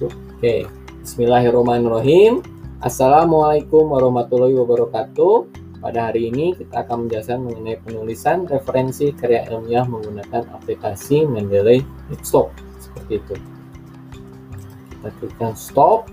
masuk. Oke, Bismillahirrahmanirrahim. Assalamualaikum warahmatullahi wabarakatuh. Pada hari ini kita akan menjelaskan mengenai penulisan referensi karya ilmiah menggunakan aplikasi Mendeley Stop seperti itu. Kita klikkan stop